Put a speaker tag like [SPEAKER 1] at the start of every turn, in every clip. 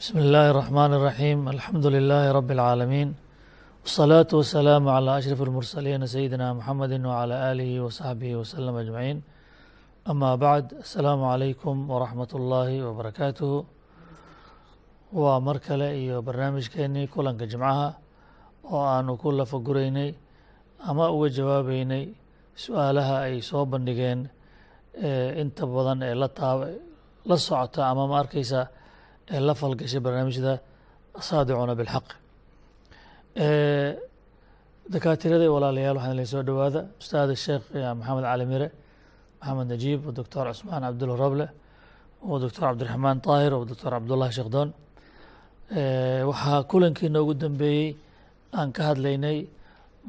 [SPEAKER 1] بسم الله الرحمن الرحيم الحمد لله رب العالمين والصلاة والسلام على أشرف المرسلين سيدنا محمد وعلى آله وصحبه وسلم أجمعين أما بعد السلام عليكم ورحمة الله وبركاته waa mar kale iyo barnaamijkeenii kulanka jimcaha oo aanu ku lafaguraynay ama uga jawaabeynay su-aalaha ay soo bandhigeen inta badan ee la taab ee la falgashay barnaamijda saadicuna bilxaq. Dakaatirada walaalayaal waxaan idin soo dhowaada ustaad sheekh maxamed cali maxamed najiib doctor cusmaan cabdulla roble o doctor cabdiraxmaan طaahir o doctor cabdullahi sheekhdon waxaa kulankiina ugu dambeeyey aan ka hadlaynay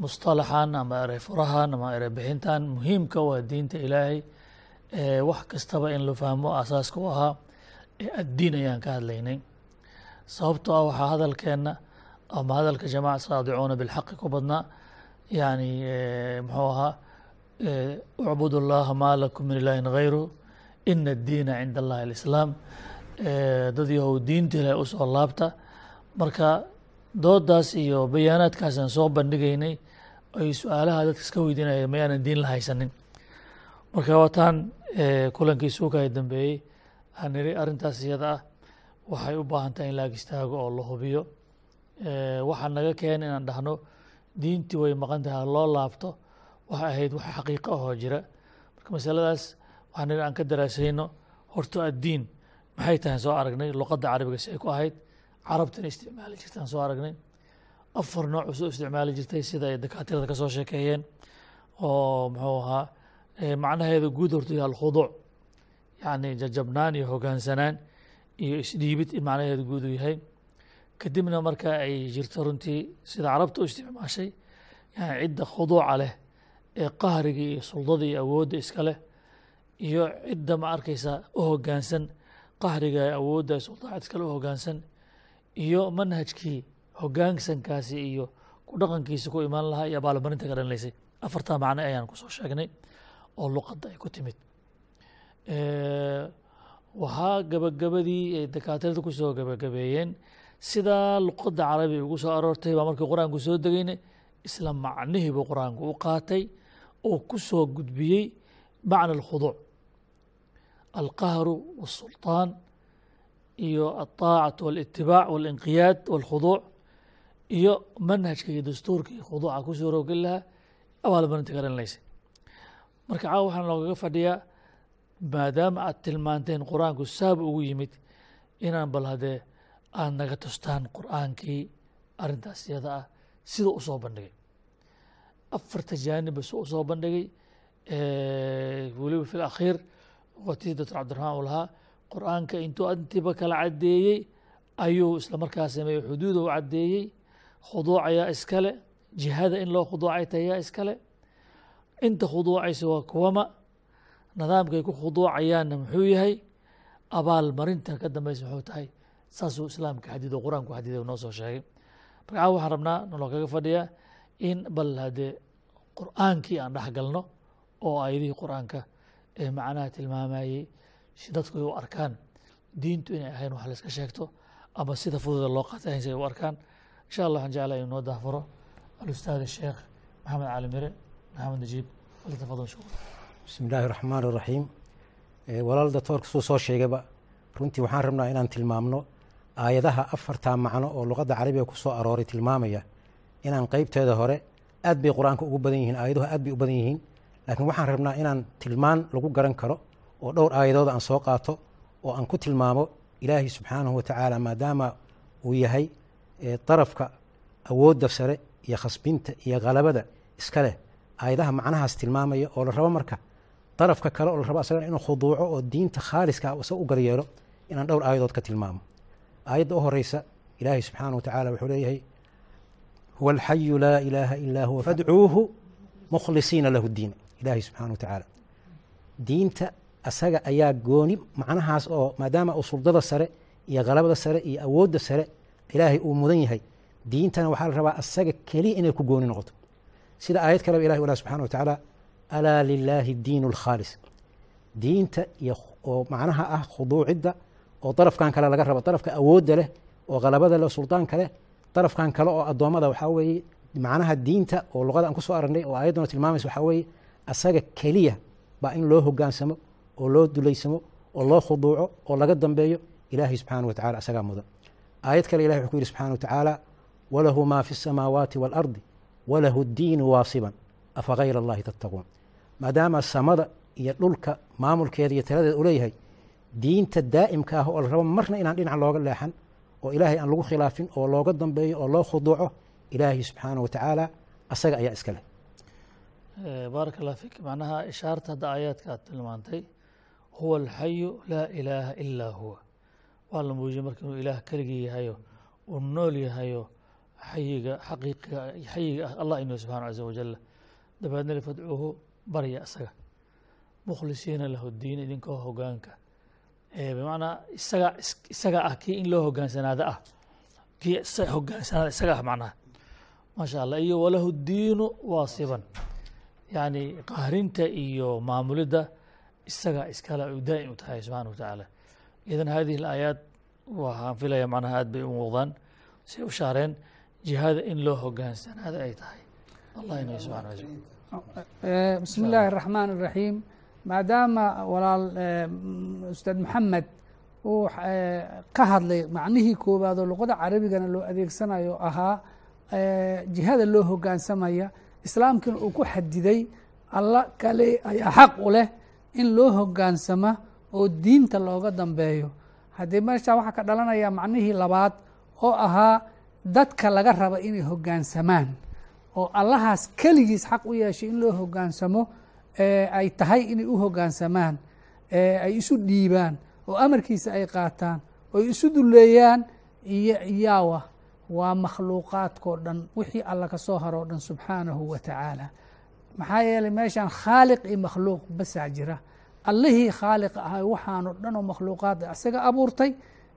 [SPEAKER 1] musطalaxan ama erey furahan ama erey bixintan muhiimka waa diinta ilaahay. Wax kastaba in la fahmo asaaska u ahaa addiin ayaan ka hadlaynay. Sababtoo ah waxaa hadalkeenna ama hadalka jamaca saadicuuna bilxaqi ku badnaa yani muxuu ahaa ucbud اllaha maa lakum min ilaahin gayru ina addiina cinda allahi alislaam dad yahow diinta ilahay u soo laabta. Marka doodaas iyo bayaanaadkaasaan soo bandhigaynay ay su'aalaha dadka iska weydiinaya mayaanan diin la haysanin. Marka wataan kulankii suukaay dambeeyey aan iri arrintaas iyada ah waxay u baahan tahay in laag istaago oo la hubiyo. Waxaa naga keena inaan dhahno diintii way maqan tahay loo laabto waxay ahayd wax xaqiiqo ahoo jira. Marka masaladaas waxaan iri aan ka daraasayno horto addiin maxay tahay soo aragnay? Luqadda carabiga si ay ku ahayd carabtana isticmaali jirtaan soo aragnay. Afar nooc u soo isticmaali jirtay sida ay dakaatirada ka soo sheekeeyeen oo muxuu ahaa macnaheeda guud horta yaha alkhuduuc yacni jajabnaan iyo hogaansanaan iyo isdhiibid in macnaheeda guud uu yahay. Kadibna marka ay jirto runtii sida carabta u isticmaashay yani cidda khuduuca leh ee qahriga iyo suldada iyo awoodda iska leh iyo cidda ma arkaysa u hogaansan qahriga awoodda suldaacad iskale u hogaansan iyo manhajkii hogaansankaasi iyo ku dhaqankiisa ku imaan lahaa iyo abaalmarinta ka dhanlaysay afartaa macno ayaan ku soo sheegnay oo luqadda ay ku timid waxaa gabagabadii ay dakaatirada kusoo gabagabeeyeen sidaa luqadda carabiga ugu soo aroortay baa markii qur-aanku soo degayna isla macnihii buu qur-aanku u qaatay oo ku soo gudbiyey macna alkhuduuc alqahru wالsulطaan iyo alطaacatu wاlitibaac wاlinqiyaad wاlkhuduuc iyo manhajka iyo dastuurka iyo khuduuca kusoo roogeli lahaa abaalmarinta ka dhanlaysay marka caawa waxaan loogaga fadhiyaa maadaama aad tilmaanteen qur'aanku saaba ugu yimid inaan bal haddee aad naga tustaan qur'aankii arrintaas iyada ah sida u bandhigay. Afarta jaanibba si u bandhigay weliba fi lakhiir watii doctor cabdiraxmaan uu lahaa qur'aanka intuu intiiba kala caddeeyey ayuu isla markaa sameeyey xuduuda u caddeeyey khuduucayaa iskale jihada in loo khuduucay tayaa iskale. Inta khuduucaysa waa kuwama nidaamkay ku khuduucayaanna muxuu yahay? Abaal marinta ka dambeysa muxuu tahay. Saasuu islaamka xadido qur'aanku xadiday noo soo sheegay. Marka waxaan rabnaa naloo kaga fadhiyaa in bal haddee qur'aankii aan dhex galno oo aayadihii qur'aanka ee macnaha tilmaamayey si dadku ay u arkaan diintu inay ahayn wax la iska sheegto ama sida fududa loo qaatay si ay u arkaan. Insha allah waxaan jeclaa inuu noo daahfuro alustaad sheekh maxamed cali mire maxamed najiib walitafadal shukr
[SPEAKER 2] bismi illaahi raxmaan iraxiim walaal doctoorka suu soo sheegayba runtii waxaan rabnaa inaan tilmaamno aayadaha afartaa macno oo luqadda carabiga ku soo arooray tilmaamaya inaan qeybteeda hore aad bay qur'aanka ugu badan yihiin aayaduhu aad bay u badan yihiin. Laakiin waxaan rabnaa inaan tilmaan lagu garan karo oo dhowr aayadood aan soo qaato oo aan ku tilmaamo ilaahay subxaanahu wa tacaala maadaama uu yahay darafka awoodda sare iyo khasbinta iyo khalabada iska leh. Aayadaha macnahaas tilmaamaya oo la rabo marka darafka kale oo la rabo asagana inuu khuduuco oo diinta khaaliska ah isaga u garyeelo inaan dhowr aayadood ka tilmaamo. Aayadda u horeysa ilaahay subxaanahu wa tacaala wuxuu leeyahay huwa alxayu laa ilaaha ilaa huwa fadcuuhu mukhlisiina lahu diin ilaahay subxana wa tacaala. Diinta asaga ayaa gooni macnahaas oo maadaama uu suldada sare iyo khalabada sare iyo awoodda sare ilaahay uu mudan yahay diintana waxaa la rabaa asaga keliya inay ku gooni noqoto. Sida aayad kaleba ilahi ulah subxana wa tacaala alaa lilaahi diin اlkhaalis diinta oo macnaha ah khuduucidda oo darafkan kale laga rabo darafka awoodda leh oo qalabada leh suldaanka leh darafkan kale oo addoommada waxaa weeye macnaha diinta oo luqada aan ku soo aragnay oo ayadduna tilmaamaysa waxaa weeye asaga keliya baa in loo hogaansamo oo loo dulaysamo oo loo khuduuco oo laga dambeeyo ilaahay subxaana wa tacala asagaa mudan aayad kale ilahi wuxuu ku yidhi subxana wa tacaala walahu maa fi اsamaawaati wاlardi walahu اddiinu waasiban afa hayra allahi tattaquun maadaama samada iyo dhulka maamulkeeda iyo taladeeda u leeyahay diinta daa'imka ah oo la rabo marna inaan dhinac looga leexan oo ilaahay aan lagu khilaafin oo looga dambeeyo oo loo khuduuco ilaahay subxaana wa tacaala asaga ayaa iska leh.
[SPEAKER 1] Baaraka allah fik macnaha ishaarta hadda aayaadka aad tilmaantay huwa alxayu laa ilaaha ilaa huwa. Waa la muujiyey marka inuu ilaah keligii yahayo uu nool yahayo xayiga xaqiiqiga xayiga ah allah inuu subxana caza wajal dabeedna lifadcuuhu barya isaga. Mukhlisiina lahu diin idinkoo hogaanka. Bimacnaa isaga isaga ah kii in loo hogaansanaada ah. Kii hogaansanaada isaga ah macnaha maasha allah iyo walahu diinu waasiban. Yani qahrinta iyo maamulidda isaga iskale u daa'im u tahay subxana wa tacaala idan hadihi alaayaat waxaan filaya macnaha aad bay u muuqdaan. Say u shaareen in loo hogaansanaada ay tahay. Allah inay subxana wa Eh,
[SPEAKER 3] bismi illaahi اraxmaan اraxiim maadaama eh, walaal eh, ustaad maxamed uu ka hadlay macnihii koowaad oo luqada carabigana loo adeegsanayo ahaa jihada loo hogaansamaya islaamkiina uu ku xadiday alla kale ayaa xaq u leh in loo hogaansama oo diinta looga dambeeyo. Haddii meeshaa waxaa ka dhalanaya macnihii labaad oo ahaa dadka laga raba inay hogaansamaan oo allahaas keligiis xaq u yeeshay in loo hogaansamo ay tahay inay u hogaansamaan ay isu dhiibaan oo amarkiisa ay qaataan oo ay isu duleeyaan iyo iyaawa. Waa makhluuqaadkao dhan wixii alla ka soo haroo dhan subxaanahu wa tacaala. Maxaa yeelay meeshaan khaaliq iyo makhluuq basaa jira. Allihii khaaliq ahay waxaanoo dhan oo makhluuqaadda isaga abuurtay.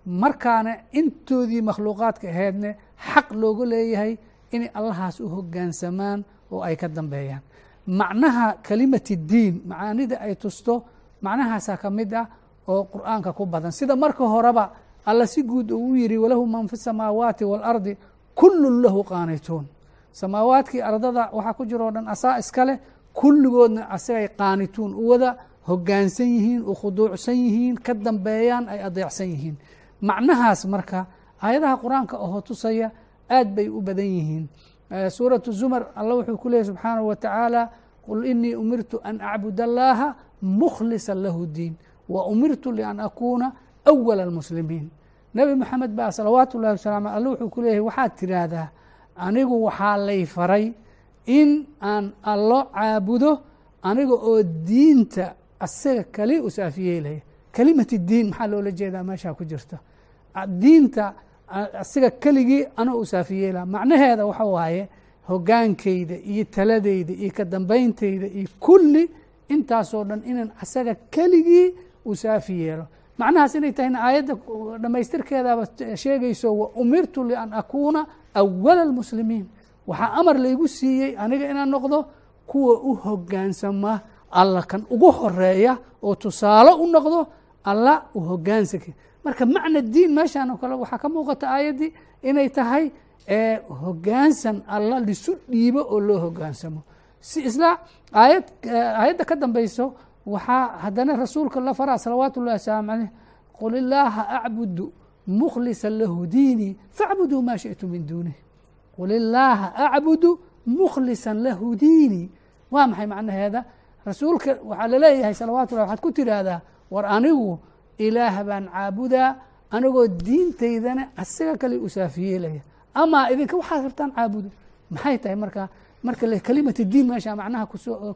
[SPEAKER 3] Markaana intoodii makhluuqaadka ahaydne xaq looga leeyahay inay allahaas u hogaansamaan oo ay ka dambeeyaan. Macnaha kelimati diin macaanida ay tusto macnahaasaa ka mid ah oo qur'aanka ku badan. Sida marka horeba alla si guud uu yidhi walahu man fi samaawaati waalardi kullun lahu qaanituun. Samaawaadkii ardada waxaa ku jiro o dhan asaa iska leh kulligoodna asagay qaanituun u wada hogaansan yihiin u khuduucsan yihiin ka dambeeyaan ay adeecsan yihiin. Macnahaas marka aayadaha qur'aanka oo tusaya aad bay u badan yihiin suuraة zumar alla wuxuu ku leeyay subxaanaه wa tacaala qul inii umirtu an acbud allaha mukhlisa lahu diin wa umirtu lian akuuna أwala اlmuslimiin nebi moxamed baa salawaatu ullahi wasalam alle wuxuu ku leeyahay waxaad tidhaahdaa anigu waxaa lay faray in aan allo caabudo aniga oo diinta asaga kali u saafiyeelaya kelimati diin maxaa loola jeedaa meeshaa ku jirta diinta asiga keligii anoo u saafiyeela macnaheeda waxa waaye hogaankayda iyo taladeyda iyo ka dambeyntayda iyo kulli intaasoo dhan inaan asaga keligii u saafi yeelo macnahaas inay tahayna aayadda dhammaystirkeedaaba sheegayso wa umirtu lian akuuna awala almuslimiin. Waxaa amar laygu siiyey aniga inaan noqdo kuwa u hogaansama alla kan ugu horreeya oo tusaale u noqdo alla u hogaansanka marka macna diin meeshaan oo kale waxaa ka muuqata aayaddii inay tahay hogaansan alla lisu dhiibo oo loo hogaansamo si isla aayad aayadda ka dambeyso waxaa haddana rasuulka la faraa salawaatu ullahi wasalaamu caleyh qul illaaha acbudu mukhlisa lahu diinii facbuduu maa shiئtu min duunih qul illaaha acbudu mukhlisa lahu diinii waa maxay macnaheeda? Rasuulka waxaa la leeyahay salawatu llah waxaad ku tidhaahdaa war anigu ilaah baan caabudaa anigoo diintaydana asaga kale u saafiyeelaya. Amaa idinka waxaad rabtaan caabudo maxay tahay marka marka kelimati diin meesha macnaha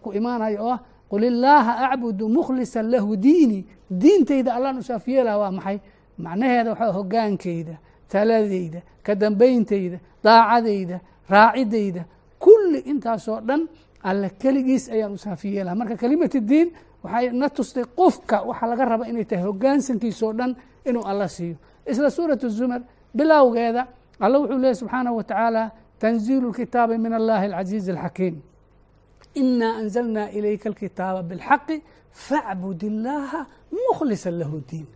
[SPEAKER 3] ku imaanayo oo ah qul illaaha acbudu mukhlisa lahu diinii diintayda allaan u saafiyeelaa waa maxay? Macnaheeda waxaa hogaankayda taladeyda ka dambeyntayda daacadayda raacidayda kulli intaasoo dhan alle keligiis ayaan u saafiyeelaa marka kelimati diin waxay na tustay qofka waxaa laga raba inay tahay hogaansankiisoo dhan inuu alla siiyo. Isla suurat zumar bilowgeeda alla wuxuu leeyay subxaanaه wa tacaala tanziilu kitaabi min allahi alcaziizi alxakiim inaa anzalna ilayka alkitaaba biاlxaqi facbud illaaha mukhlisa lahu diin.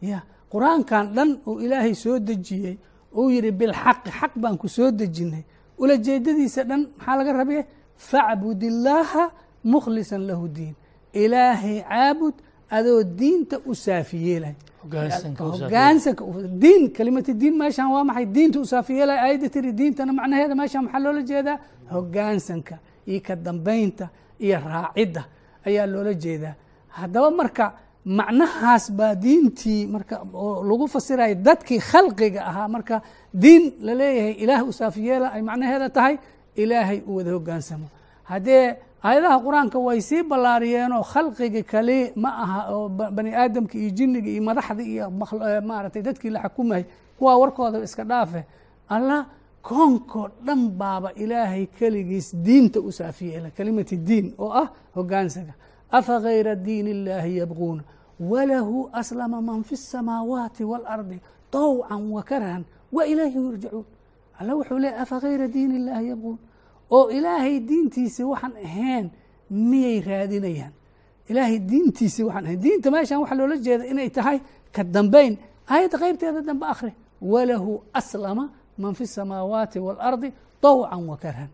[SPEAKER 3] Ya qur'aankan dhan uu ilaahay soo dejiyey uu yidhi bilxaqi xaq baan ku soo dejinay. Ulajeedadiisa dhan maxaa laga rabe facbud illaaha mukhlisan lahu diin ilaahay caabud adoo diinta u saafiyeelay
[SPEAKER 1] Hoggaansanka u saafiyeelay.
[SPEAKER 3] hogaansanka diin kelimati diin meeshaan waa maxay? Diinta u saafiyeelay aayadda tiri diintana macnaheeda meeshaan maxaa loola jeedaa? Hogaansanka iyo ka dambaynta iyo raacidda ayaa loola jeedaa. Haddaba marka macnahaas baa diintii marka oo lagu fasiraya dadkii khalqiga ahaa marka diin la leeyahay ilaah u saafiyeela ay macnaheeda tahay ilaahay u wada hogaansamo haddee aayadaha qur-aanka way sii ballaariyeenoo khalqiga kale ma aha oo ba- bani aadamka iyo jinniga iyo madaxda iyo makhl- eh, maaragtay dadkii la xukumayay kuwaa warkooda iska dhaafe allah koonkoo dhan baaba ilaahay keligiis diinta u saafiyeela kelimati diin oo ah hogaansaga afa gayra diin illaahi yabquuna walahu aslama man fi الsamaawaati wاlardi طawcan wakarhan wa ilayhi yurjacuun alla wuxuu leeyahy afa gayra diin illaahi yabquun oo ilaahay diintiisi waxaan ahayn miyay raadinayaan? Ilaahay diintiisi waxaan ahayn. Diinta meeshan waxaa loola jeeda inay tahay ka dambayn aayadda qaybteeda dambe akhri walahu aslama man fi samaawaati waalardi dawcan wakarhan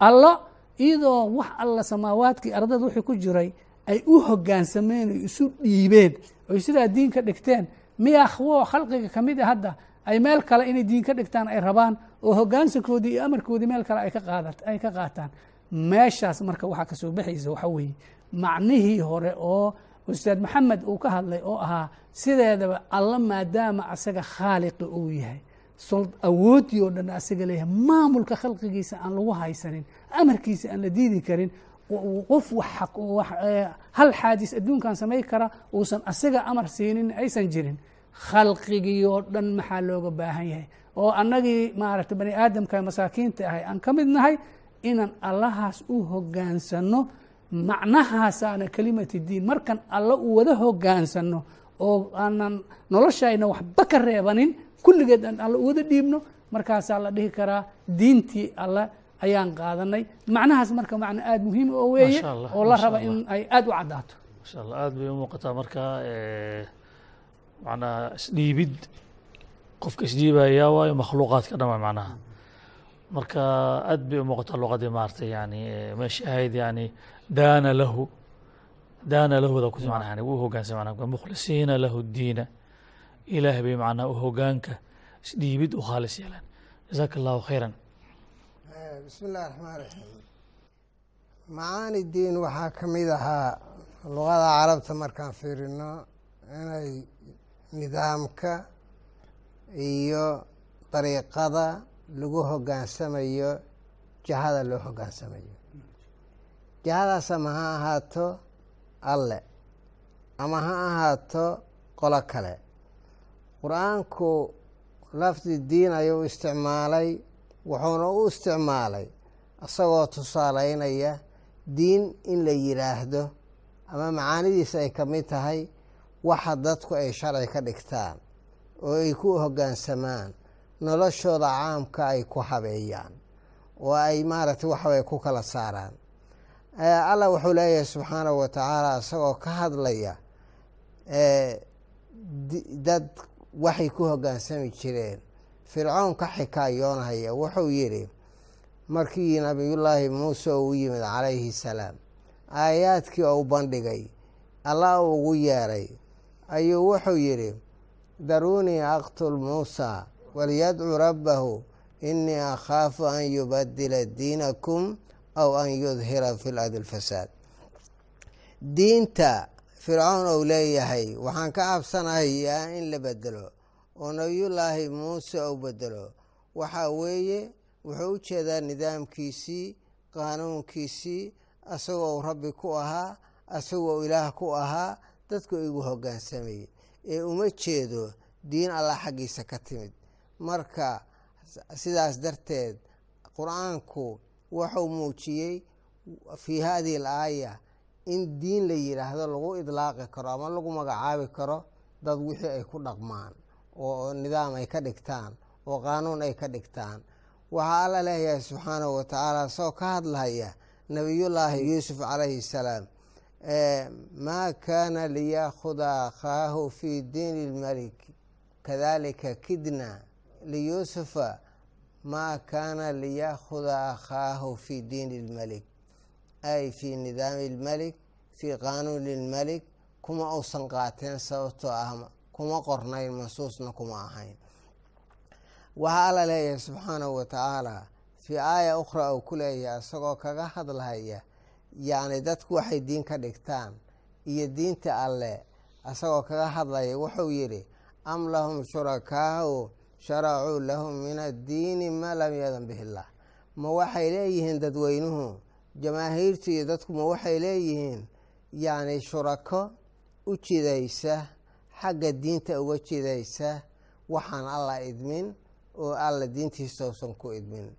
[SPEAKER 3] allo iyadoo wax alla samaawaadkii ardada wixii ku jiray ay u hogaansameen ay isu dhiibeen oy sidaa diin ka dhigteen. Miyaa wo khalqiga ka mid a hadda? Ay meel kale inay diin ka dhigtaan ay rabaan oo hogaansankoodii iyo amarkoodii meel kale ay ka qaataan. Meeshaas marka waxaa ka soo baxaysa waxa weeye macnihii hore oo ustaad maxamed uu ka hadlay oo ahaa sideedaba alla maadaama asaga khaaliqi uu yahay. Awoodii oo dhan asaga leeyahay maamulka khalqigiisa aan lagu haysanin amarkiisa aan la diidi karin qof eh, hal xaadis adduunkan samayn kara uusan asaga amar siinin aysan jirin khalqigii oo dhan maxaa looga baahan yahay? Oo annagii maaragtay bani aadamka masaakiinta ahay aan ka mid nahay inaan allahaas u hogaansano macnahaasaana kelimati diin. Markan alla u wada hogaansano oo aanan noloshayna waxba ka reebanin kulligeed aan alla u wada dhiibno markaasaa la dhihi karaa diintii alle ayaan qaadanay. Macnahaas marka macno aada muhiim oo weeye
[SPEAKER 1] Masha Allah,
[SPEAKER 3] oo la raba in ay aada u caddaato
[SPEAKER 1] masha allah aada bay u muuqataa marka macnaha isdhiibid qofka isdhiibaya waayo makhluuqaadka dhan waa macnaha marka aad bay u muuqataa luqadii maaragtay yani meeshii ahayd yani daana lahu daana lahuda ku yani wuu hogaansan macnaha mukhlisiina lahu diina. Ilaah bay macnaha u hogaanka isdhiibid u khaalis yeelaan jazaaka allahu khayran.
[SPEAKER 4] Bismi illahi raxmaan raxiim macaani diin waxaa ka mid ahaa luqada carabta markaan fiirino inay nidaamka iyo dariiqada lagu hogaansamayo jihada loo hogaansamayo. Jihadaas ama ha ahaato alle ama ha ahaato qolo kale. Qur'aanku lafdi diin ayuu isticmaalay wuxuuna u isticmaalay isagoo tusaaleynaya diin in la yidhaahdo ama macaanidiisa ay ka mid tahay waxa dadku ay sharci ka dhigtaan oo ay ku hoggaansamaan noloshooda caamka ay ku habeeyaan. Oo ay maaragtay waxaway ku kala saaraan. Allah wuxuu leeyahay subxaanahu wa tacaala isagoo ka hadlaya dad waxay ku hoggaansami jireen. Fircoon ka xikaayoonhaya wuxuu yidhi markii nabiyullaahi muuse uu yimid calayhi salaam aayaadkii ou bandhigay allah uu ugu yeeray ayuu wuxuu yidhi daruunii aqtul muusa walyadcu rabbahu inii akhaafu an yubadila diinakum aw an yudhira fi lardi lfasaad diinta fircoon ou leeyahay waxaan ka cabsanayaa in la bedelo oo nabiyullaahi muuse ou bedelo waxaa weeye wuxuu u jeedaa nidaamkiisii qaanuunkiisii asagoo rabbi ku ahaa asagoo ilaah ku ahaa dadku igu hoggaansamayay ee uma jeedo diin allah xaggiisa ka timid. Marka sidaas darteed qur'aanku wuxuu muujiyey fii hadihi al aaya in diin la yidhaahdo lagu idlaaqi karo ama lagu magacaabi karo dad wixii ay ku dhaqmaan oo nidaam ay ka dhigtaan oo qaanuun ay ka dhigtaan. Waxaa alla leeyahay subxaanahu wa tacaala isagoo ka hadlaya nabiyullaahi yuusuf calayhi salaam maa kaana liyaakuda akhaahu fii diini lmaliki kadalika kidna liyuusufa maa kaana liyaahuda akhaahu fi diini اlmelik ay fi nidaami اlmelik fii qaanuuni اlmelik kuma uusan qaateen sababtoo ah kuma qornayn mansuusna kuma ahayn waxaa alla leeyahay subxaanahu wa tacaala fii aaya ukhra uu ku leeyahay isagoo kaga hadlahaya yacni dadku waxay diin ka dhigtaan iyo diinta alle. Isagoo kaga hadlaya wuxuu yidhi am lahum shurakaau sharacuu lahum min addiini maa lam yadan bihi illah. Ma waxay leeyihiin dadweynuhu? Jamaahiirtu iyo dadku ma waxay leeyihiin? Yacni shurako u jidaysa xagga diinta uga jidaysa waxaan alla idmin oo alla diintiisa uusan ku idmin.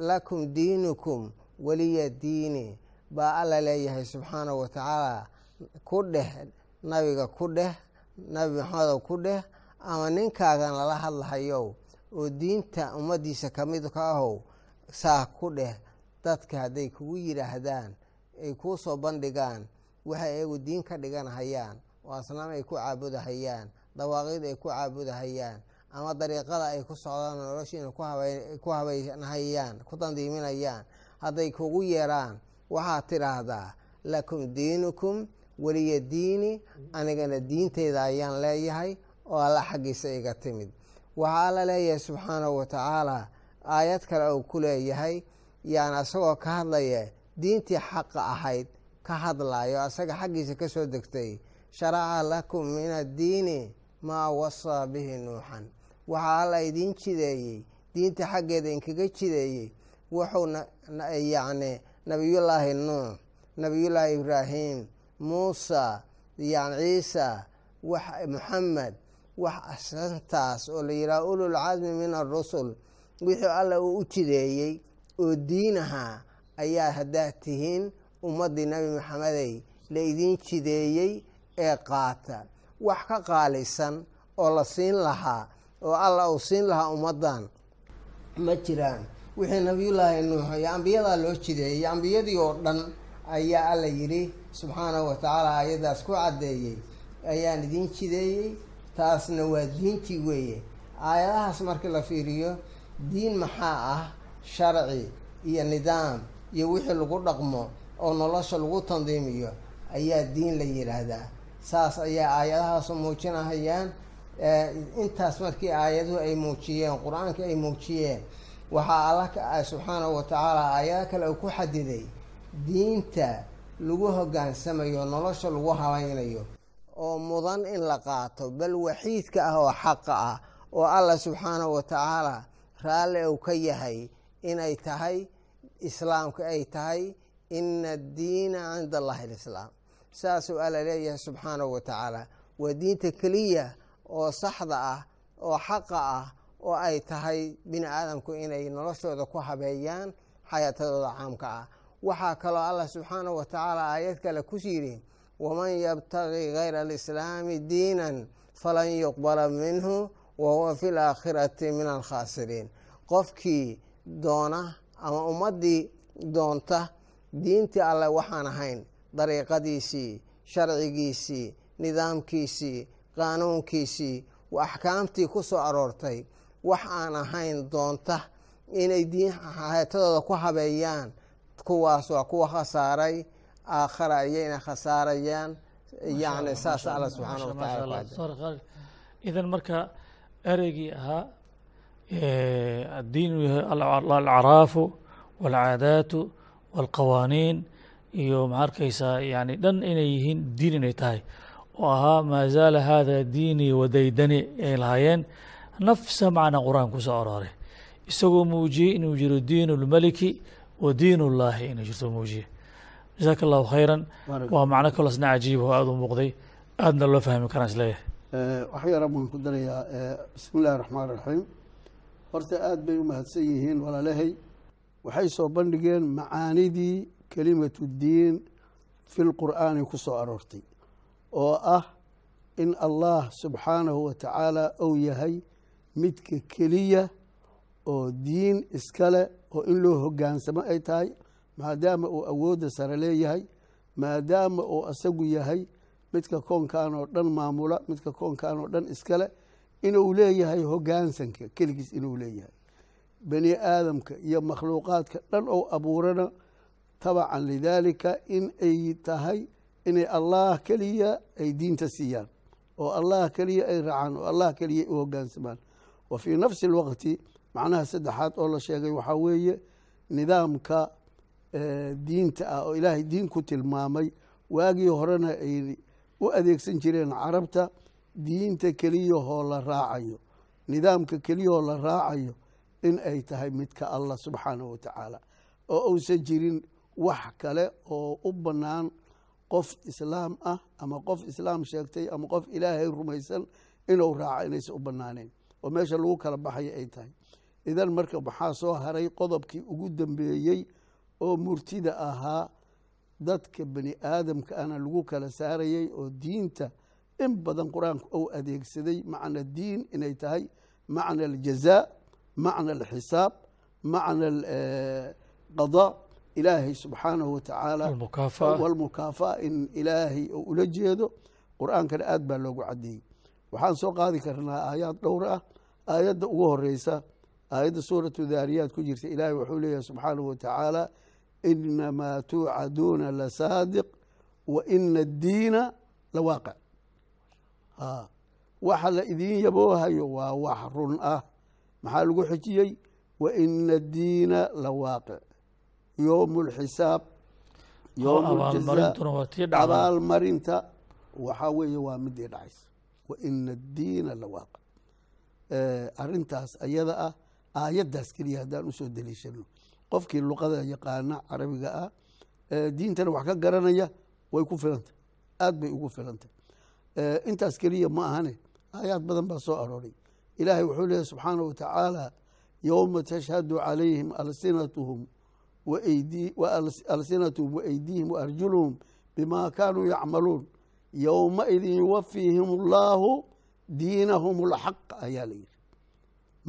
[SPEAKER 4] Lakum diinukum weliya diini baa alla leeyahay subxaanahu wa tacaala ku dheh nabiga ku dheh nabi maxamedow ku dheh ama ninkaagan lala hadlahayow oo diinta ummaddiisa ka mid ka ahow saa ku dheh dadka hadday kugu yidhaahdaan ay kuu soo bandhigaan waxay ayagu diin ka dhiganahayaan oo asnaam ay ku caabudahayaan dawaaqid ay ku caabudahayaan ama dariiqada ay ku socdaan noloshiina ku habaynahayaan ku dandiiminayaan hadday kugu yeeraan waxaad tidhaahdaa lakum diinukum weliya diini anigana diinteyda ayaan leeyahay oo alla xaggiisa iga timid. Waxaa alla leeyahay subxaanahu wa tacaala aayad kale uu ku leeyahay yani isagoo ka hadlaya diintii xaqa ahayd ka hadlayo asaga xaggiisa ka soo degtay sharaca lakum min addiini maa wasaa bihi nuuxan. Waxaa alla idiin jideeyey diinta xaggeeda inkaga jideeyey wuxuu yacni nabiyullaahi nuux nabiyullaahi ibraahim muusa yan ciisa muxamed wax asantaas oo la yidhaha ululcasmi min arusul wixii alla uu u jideeyey oo diinaha ayaa haddaad tihiin ummaddii nebi maxamedey la idiin jideeyey ee qaata. Wax ka qaalisan oo la siin lahaa oo alla uu siin lahaa ummaddan ma jiraan wixii nabiyullaahi nuux iyo ambiyadaa loo jideeyey ambiyadii oo dhan ayaa alla yidhi subxaanahu wa tacaala ayadaas ku caddeeyey ayaan idiin jideeyey taasna waa diintii weeye. Aayadahaas markii la fiiriyo diin maxaa ah? Sharci iyo nidaam iyo wixii lagu dhaqmo oo nolosha lagu tandiimiyo ayaa diin la yidhaahdaa saas ayaa aayadahaasu muujinahayaan intaas markii aayaduhu ay muujiyeen qur'aanka ay muujiyeen waxaa alla subxaanahu wa tacaala aayado kale uu ku xadiday diinta lagu hogaansamayo nolosha lagu habaynayo oo mudan in la qaato bal waxiidka ah oo xaqa ah oo allah subxaanahu wa tacaala raalli uu ka yahay inay tahay islaamka ay tahay ina addiina cinda allahi alislaam saasuu alla leeyahay subxaanahu wa tacaala waa diinta keliya oo saxda ah oo xaqa ah oo ay tahay bini aadamku inay noloshooda ku habeeyaan xayaatadooda caamka ah. Waxaa kaloo allah subxaanahu wa tacaala aayad kale ku yidhi waman yabtagi gayra alislaami diinan falan yuqbala minhu wa huwa fi laakhirati min alkhaasiriin qofkii doona ama ummaddii doonta diintii alleh waxaan ahayn dariiqadiisii sharcigiisii nidaamkiisii qaanuunkiisii axkaamtii ku soo aroortay wax aan ahayn doonta inay diin xayaatadooda ku habeeyaan kuwaas waa kuwa khasaaray aakhara ayayna khasaarayaan. Yani saas alla subxaana wataala
[SPEAKER 1] idan marka ereygii ahaa addiin alcaraafu walcaadaatu walqawaaniin iyo maxaa arkaysaa yani dhan inay yihiin diin inay tahay. Oo ahaa maa zaala hada diinii wadaydani ay lahaayeen nafsa macna qur'aan ku soo arooray. Isagoo muujiyey inuu jiro diin اlmeliki wa diin اllahi inay jirto muujiye jasaaka allahu khayra waa macno kaloo isna cajiib oo aada u muuqday. Aadna loo fahmi karaan is leeyahay.
[SPEAKER 5] Wax yara baan ku darayaa bismi illahi raxmaan raxiim horta aada bay u mahadsan yihiin walaalahay. Waxay soo bandhigeen macaanidii kelimatu diin fi lqur'aani ku soo aroortay oo ah in allah subxaanahu wa tacaala ou yahay midka keliya oo diin iskale oo in loo hogaansamo ay tahay maadaama uu awoodda sare leeyahay maadaama uu asagu yahay midka koonkan oo dhan maamula midka koonkan oo dhan iskale inuu leeyahay hogaansanka keligiis inuu leeyahay. Bani aadamka iyo makhluuqaadka dhan ou abuurana tabacan lidaalika in ay tahay inay allah keliya ay diinta siiyaan oo allah keliya ay raacaan oo allah keliya u hogaansamaan wa fii nafsi اlwaqti macnaha saddexaad oo la sheegay waxaa weeye nidaamka diinta ah oo ilaahay diin ku tilmaamay waagii horena ay u adeegsan jireen carabta diinta keliyahoo la raacayo. Nidaamka keliyahoo la raacayo in ay tahay midka allah subxaanahu wa tacaala oo uusan jirin wax kale oo u bannaan qof islaam ah ama qof islaam sheegtay ama qof ilaahay rumaysan inuu raaco inaysan u bannaanayn oo meesha lagu kala baxaya ay tahay. Idan marka maxaa soo haray qodobkii ugu dambeeyey oo murtida ahaa dadka bani aadamka ana lagu kala saarayay oo diinta in badan qur'aanku ou adeegsaday macna diin inay tahay macna aljazaa macna alxisaab macna alqadaa ilaahay subxaanahu wa tacaala
[SPEAKER 1] almukaafa'a
[SPEAKER 5] walmukaafa'a in ilaahay oo ula jeedo. Qur'aankana aad baa loogu caddeeyey waxaan soo qaadi karnaa aayaad dhowr ah. Aayadda ugu horeysa aayadda suuratu daariyaad ku jirta ilaahay wuxuu leeyahay subxaanahu wa tacaala inamaa tuucaduuna lasaadiq wa ina addiina lawaaqic a waxa la idiin yaboohayo waa wax run ah. Maxaa lagu xijiyey? Wa ina addiina yowmu lxisaab yowmu
[SPEAKER 1] abaalmarintuna waa tii dhacda
[SPEAKER 5] abaalmarinta waxaa weeye waa midii dhacaysa wa ina addiina lawaaqic arintaas ayada ah aayaddaas keliya haddaan u soo daliishano qofkii luqada yaqaana carabiga ah diintana wax ka garanaya way ku filantah aad bay ugu filantah intaas keliya ma ahane aayaad badan baa soo arooray. Ilaahay wuxuu leeyahy subxaanahu wa tacaala yowma tashhadu calayhim alsinatuhum alsinatuhum waaydiihim waarjuluhum bima kaanuu yacmaluun yowmaidin yuwafiihim allahu diinahum alxaq ayaa la yidhi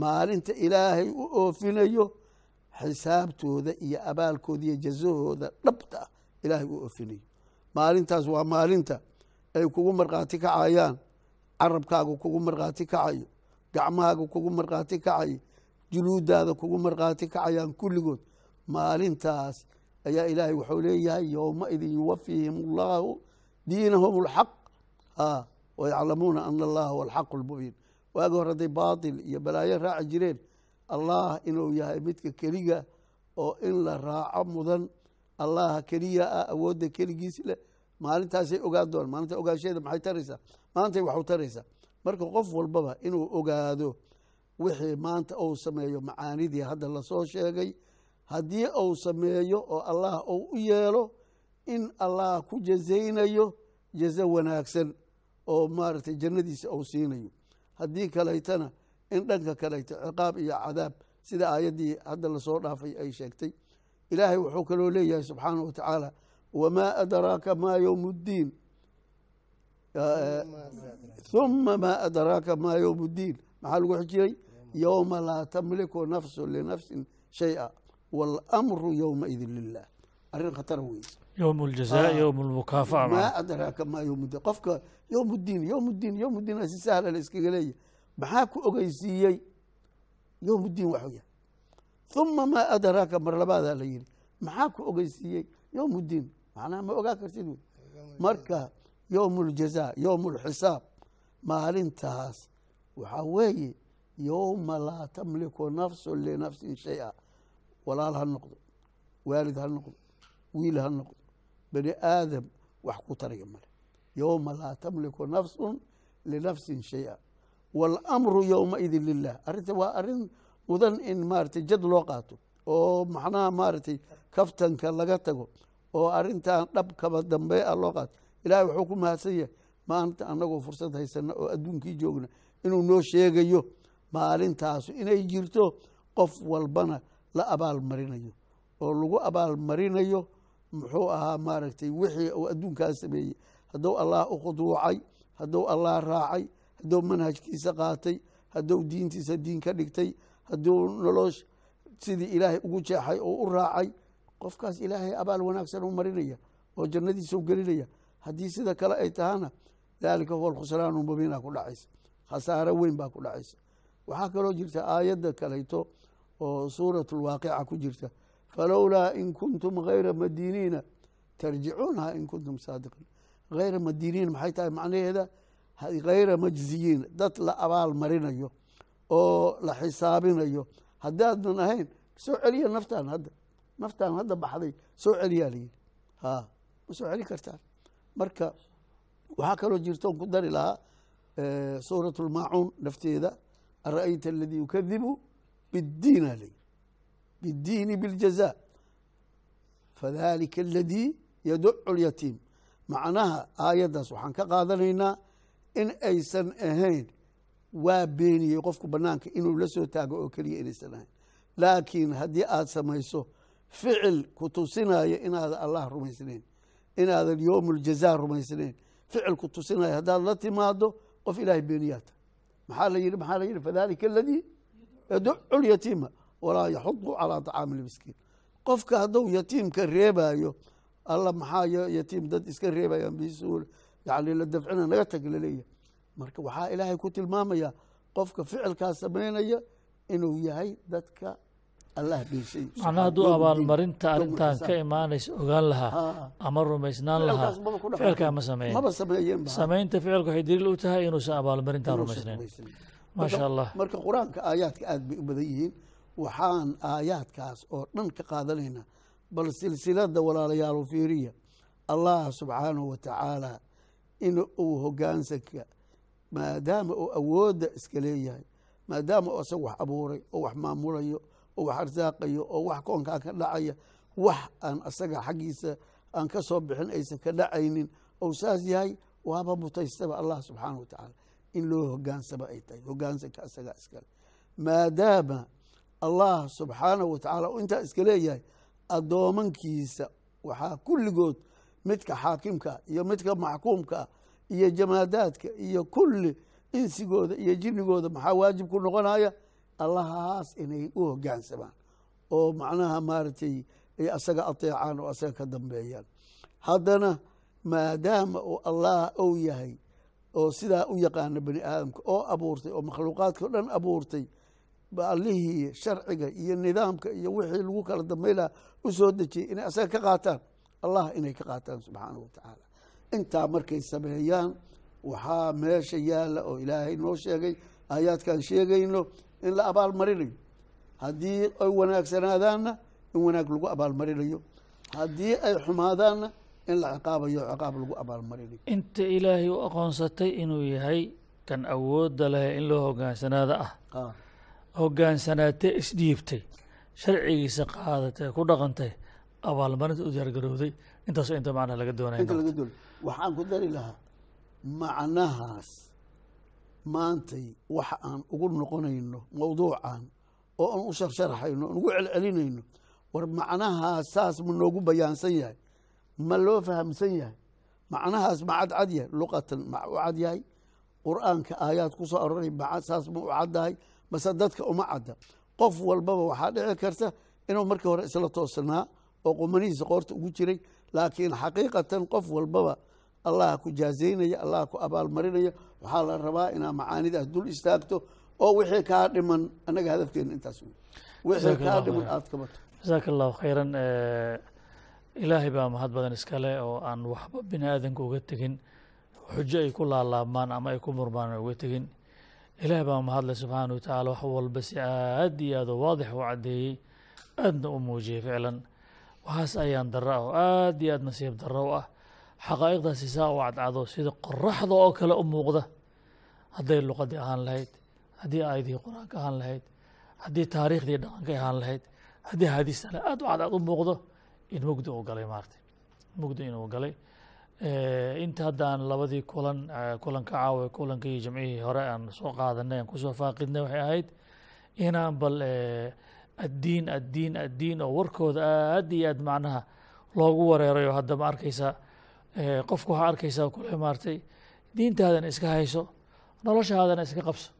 [SPEAKER 5] maalinta ilaahay u oofinayo xisaabtooda iyo abaalkooda iyo jazahooda dhabta ah ilaahay u oofinayo maalintaas waa maalinta ay kugu markhaati kacayaan carabkaaga kugu markhaati kacayo gacmahaaga kugu markhaati kacayo juluudaada kugu markhaati kacayaan kulligood maalintaas ayaa ilaahay wuxuu leeyahay yowmaidin yuwafiihim allahu diinahum alxaq a wayaclamuuna ana allaha huwa alxaqu lmubiin waagi hadday baatil iyo balaayo raaci jireen allah inuu yahay midka keliga oo in la raaco mudan allaha keliya ah awoodda keligiis leh maalintaasay ogaan doonaan maalinta ogaansheeda maxay taraysaa maantay waxu taraysaa marka qof walbaba inuu ogaado wixii maanta uu sameeyo macaanidii hadda la soo sheegay haddii uu sameeyo oo allah uu u yeelo in allah ku jazaynayo jazo wanaagsan oo maaragtay jannadiisa uu siinayo. Haddii kalaytana in dhanka kalayto ciqaab iyo cadaab sida aayaddii hadda la soo dhaafay ay sheegtay. Ilaahay wuxuu kaloo leeyahay subxaana wa tacaala wamaa adraaka maa yowm uma maa adraaka maa yowm اddiin maxaa lagu xijiyey yowma laa tamliku nafsu linafsin shaya waاlmru yowmaidin lilah arrin khatara weyse
[SPEAKER 1] yowm aljaza ah. yowm almukaafaca
[SPEAKER 5] maa adraaka maa yowmuddiin qofka yowmuddiin yowmuddiin yowmuddiin si sahla la iskaga leeya maxaa ku ogeysiiyey? Yowmuddiin waxuu yahay uma maa adraaka mar labaadaa la yidhi maxaa ku ogeysiiyey? Yowmuddiin macnaha ma ogaa kartid wey marka yowm aljaza yowm alxisaab maalintaas waxaa weeye yowma laa tamliku nafsun linafsin shay a walaal ha noqdo waalid ha noqdo wiil ha noqdo. Bani aadam wax ku taraya male yowma laa tamliku nafsu linafsin shayئa wاlmru yowmaidin lilah arrinta waa arrin mudan in maaragtay jad loo qaato oo macnaha maaragtay kaftanka laga tago oo arrintan dhab kaba dambe a loo qaato. Ilahay wuxuu ku mahadsan yahay maanta anagoo fursad haysana oo adduunkii joogna inuu noo sheegayo maalintaasu inay jirto qof walbana la abaal marinayo oo lagu abaal marinayo muxuu ahaa maaragtay wixii uu adduunkaas sameeyey. Hadduu allah u khuduucay hadduu allah raacay hadduu manhajkiisa qaatay hadduu diintiisa diin ka dhigtay hadduu nolosh sidii ilaahay ugu jeexay oo u raacay qofkaas ilaahay abaal wanaagsan u marinaya oo jannadiisa u gelinaya. Haddii sida kale ay tahana daalika huwa alkhusraanu mubiina ku dhacaysa. Khasaaro weyn baa ku dhacaysa. Waxaa kaloo jirta aayadda kalayto oo suurat lwaaqica ku jirta falowlaa in kuntum hayra madiiniina tarjicuunaha in kuntum saadiqiin hayra madiiniin maxay tahay macnaheeda hayra majziyiin dad la abaal marinayo oo la xisaabinayo haddaadnan ahayn soo celiya naftaan hadda naftaan hadda baxday soo celiyaa layidhi ha ma soo celi kartaan marka waxaa kaloo jirta on ku dari lahaa suurat nafteeda ara'ayta aladii yukadibu biddiina lay biddiini biljaza fadalika aladii yaducu lyatiim macnaha aayaddaas waxaan ka qaadanaynaa in aysan ahayn waa beeniyey qofku banaanka inuu la soo taago oo keliya inaysan ahayn laakiin haddii aad samayso ficil ku tusinaya inaadan allah rumaysnayn inaadan yowm uljaza rumaysnayn ficil ku tusinaya haddaad la timaado qof ilahay beeniyaata maxaa la yidhi maxaa la yidhi fadalika walaa yaxudu calaa طacaami lmiskiin qofka hadduu yatiimka reebayo alla maxaa yatiim dad iska reebayaan bisuul yani la dafcina naga tag la leeyahay marka waxaa ilaahay ku tilmaamaya qofka ficilkaas samaynaya inuu yahay dadka allah beeshay
[SPEAKER 1] macnaha hadduu abaalmarinta arrintan ka imaanaysa ogaan lahaa ama rumaysnaan lahaa ficilkaa ma sameeyen
[SPEAKER 5] maba sameeyeen
[SPEAKER 1] samaynta ficilka waxay daliil u tahay inuusan abaalmarintan rumaysnayn. maasha allah.
[SPEAKER 5] marka qur'aanka aayaadka aad bay u badan yihiin waxaan aayaadkaas oo dhan ka qaadanaynaa bal silsilada walaalayaal fiiriya allah subxaanahu wa tacaala in uu hogaansanka maadaama uu awoodda iska leeyahay maadaama uu isaga wax abuuray oo wax maamulayo oo wax arsaaqayo oo wax koonkaa ka dhacaya wax aan asaga xaggiisa aan ka soo bixin aysan ka dhacaynin ou saas yahay waaba mutaystaba allah subxaanah wa tacaala in loo hogaansaba ay tahay hogaansanka asagaa iskale maadaama allah subxaanahu wa tacaala uu intaa iska leeyahay addoomankiisa waxaa kulligood midka xaakimka iyo midka maxkuumka iyo jamaadaadka iyo kulli insigooda iyo jinnigooda maxaa waajib ku noqonaya? Allahaas inay u hogaansamaan. Oo macnaha maaragtay ay asaga ateecaan oo asaga ka dambeeyaan. Haddana maadaama uu allah ou yahay oo sidaa u yaqaana bani aadamka oo abuurtay oo makhluuqaadka o dhan abuurtay allihii sharciga iyo nidaamka iyo wixii lagu kala dambay lahaa u soo dejiyey inay asaga ka qaataan. Allah inay ka qaataan subxaanahu wa tacaala intaa markay sameeyaan waxaa meesha yaalla oo ilaahay noo sheegay aayaadkaan sheegayno in la abaalmarinayo. Haddii ay wanaagsanaadaanna in wanaag lagu abaalmarinayo. Haddii ay xumaadaanna in la ciqaabayo ciqaab lagu abaalmarinayo.
[SPEAKER 1] Inta ilaahay u aqoonsatay inuu yahay kan awoodda leh in loo hogaansanaada ah.
[SPEAKER 5] Ah,
[SPEAKER 1] hogaansanaatee isdhiibtay sharcigiisa qaadatay ku dhaqantay abaalmarinta u diyaargarowday intaasoo inta macnaha laga doonaya
[SPEAKER 5] waxaan ku dari lahaa macnahaas. Maantay waxa aan ugu noqonayno mawduucan oo aan u sharsharaxayno aan ugu celcelinayno war macnahaas saas ma noogu bayaansan yahay ma loo fahamsan yahay. Macnahaas ma cadcad yahay luqatan ma u cad yahay. Qur'aanka aayaad ku soo aroray saas ma u caddahay mase dadka uma cadda. Qof walbaba waxaa dhici karta inuu markii hore isla toosanaa oo qumanihiisa qoorta ugu jiray laakiin xaqiiqatan qof walbaba allah ku jaazaynaya allah ku abaalmarinaya waxaa la rabaa inaa macaanidaas dul istaagto oo wixii kaa dhiman annaga hadafkeena intaas wixii kaa dhiman aada kabato
[SPEAKER 1] jasaaka allahu khayran. Ilaahay baa mahad badan iskale oo aan waxba bini aadanka uga tegin. Xujo ay ku laalaabmaan ama ay ku murmaan aan uga tegin ilaahay baa mahadle subxaana wa tacaala wax walba si aad iyo aad oo waadix u caddeeyey aadna u muujiyey ficlan. Waxaas ayaan darro ah oo aad iyo aad nasiib darro u ah. Xaqaa'iqdaasi saa u cadcado sida qoraxda oo kale u muuqda. Hadday luqadii ahaan lahayd haddii aayadihii qur'aanka ahaan lahayd haddii taariikhdii dhaqanka ahaan lahayd haddii haadiistale aad u cadcad u muuqdo in mugdi uu galay maartay. Mugdi inuu galay inta hadda aan labadii kulan eh, kulanka caawa kulankii jamcihii hore aan soo qaadanay aan ku soo faaqidnay waxay ahayd inaan bal eh, addiin addiin addiin oo warkooda aad iyo aad macnaha loogu wareerayo. Hadda ma arkaysa eh, qofku waxaa arkaysaa kule maartay diintaadana iska hayso noloshaadana iska qabso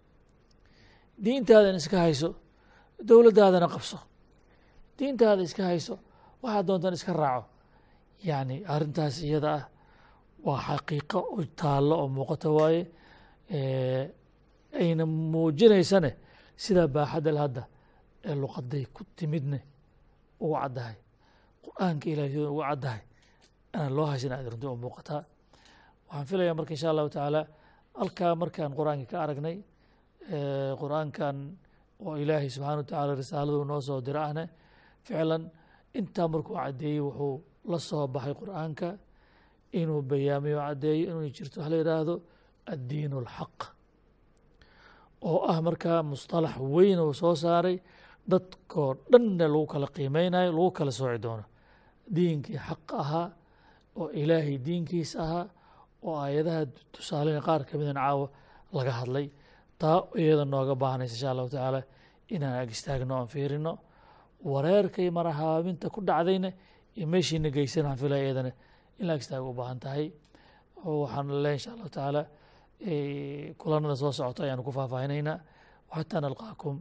[SPEAKER 1] diintaadana iska hayso dowladdaadana qabso diintaada iska hayso waxaa doontan iska raaco. Yacni arrintaas iyada ah waa xaqiiqo u taallo oo muuqato waaye ayna muujinaysane sidaa baaxadal hadda ee luqaday ku timidne ugu caddahay. Qur'aanka ilahay sida ugu caddahay inaan loo hashin aad runtii u muuqataa waxaan filayaa marka insha allahu tacaala halkaa markaan qur'aanka ka aragnay qur'aankan oo ilaahay subxana wa tacaala risaaladu noo soo diro ahne ficlan intaa markuu caddeeyey wuxuu la soo baxay qur'aanka inuu bayaamiyo caddeeyo inuu jirto. Wax la yidhaahdo addiin اlxaq oo ah markaa musطalax weyn uu soo saaray dadkoo dhanna lagu kala qiimeynayo lagu kala sooci doono. Diinkii xaq ahaa oo ilaahay diinkiisa ahaa oo aayadaha tusaalena qaar ka midan caawa laga hadlay taa iyada nooga baahnaysa insha allahu tacaala inaan ag istaagno aan fiirino. Wareerkay marahaabinta ku dhacdayna iyo meeshiina geysan waxaan filaya iyadana in la ag istaaga u baahan tahay. Waxaan le insha allahu tacaala kulanada soo socota ayaanu ku faahfaahinaynaa xataa nalqaakum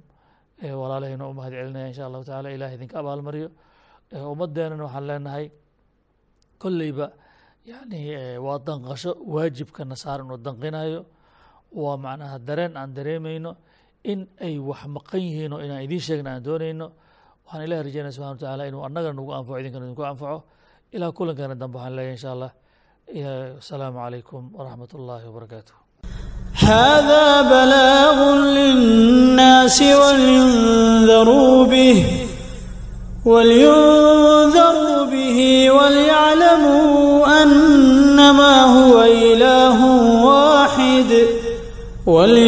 [SPEAKER 1] walaalahayna u mahad celinaya insha allahu tacaala. Ilaah idinka abaalmariyo. Ummadeenana waxaan leenahay kolleyba yani waa danqasho waajibkana saaran uu danqinayo waa macnaha dareen aan dareemayno in ay wax maqan yihiin oo inaan idiin sheegna aan doonayno. Waxaan ilahi rajeynaya subxana wa tacaala inuu annaga nagu anfaco idinkana idinku anfaco ilaa kulankana dambe waxaan leeyahay insha allah asalaamu calaykum waraxmat ullaahi wabarakaatu
[SPEAKER 6] هذا بلاغ للناس ولينذروا به ولينذروا به وليعلموا أنما هو إله واحد ولي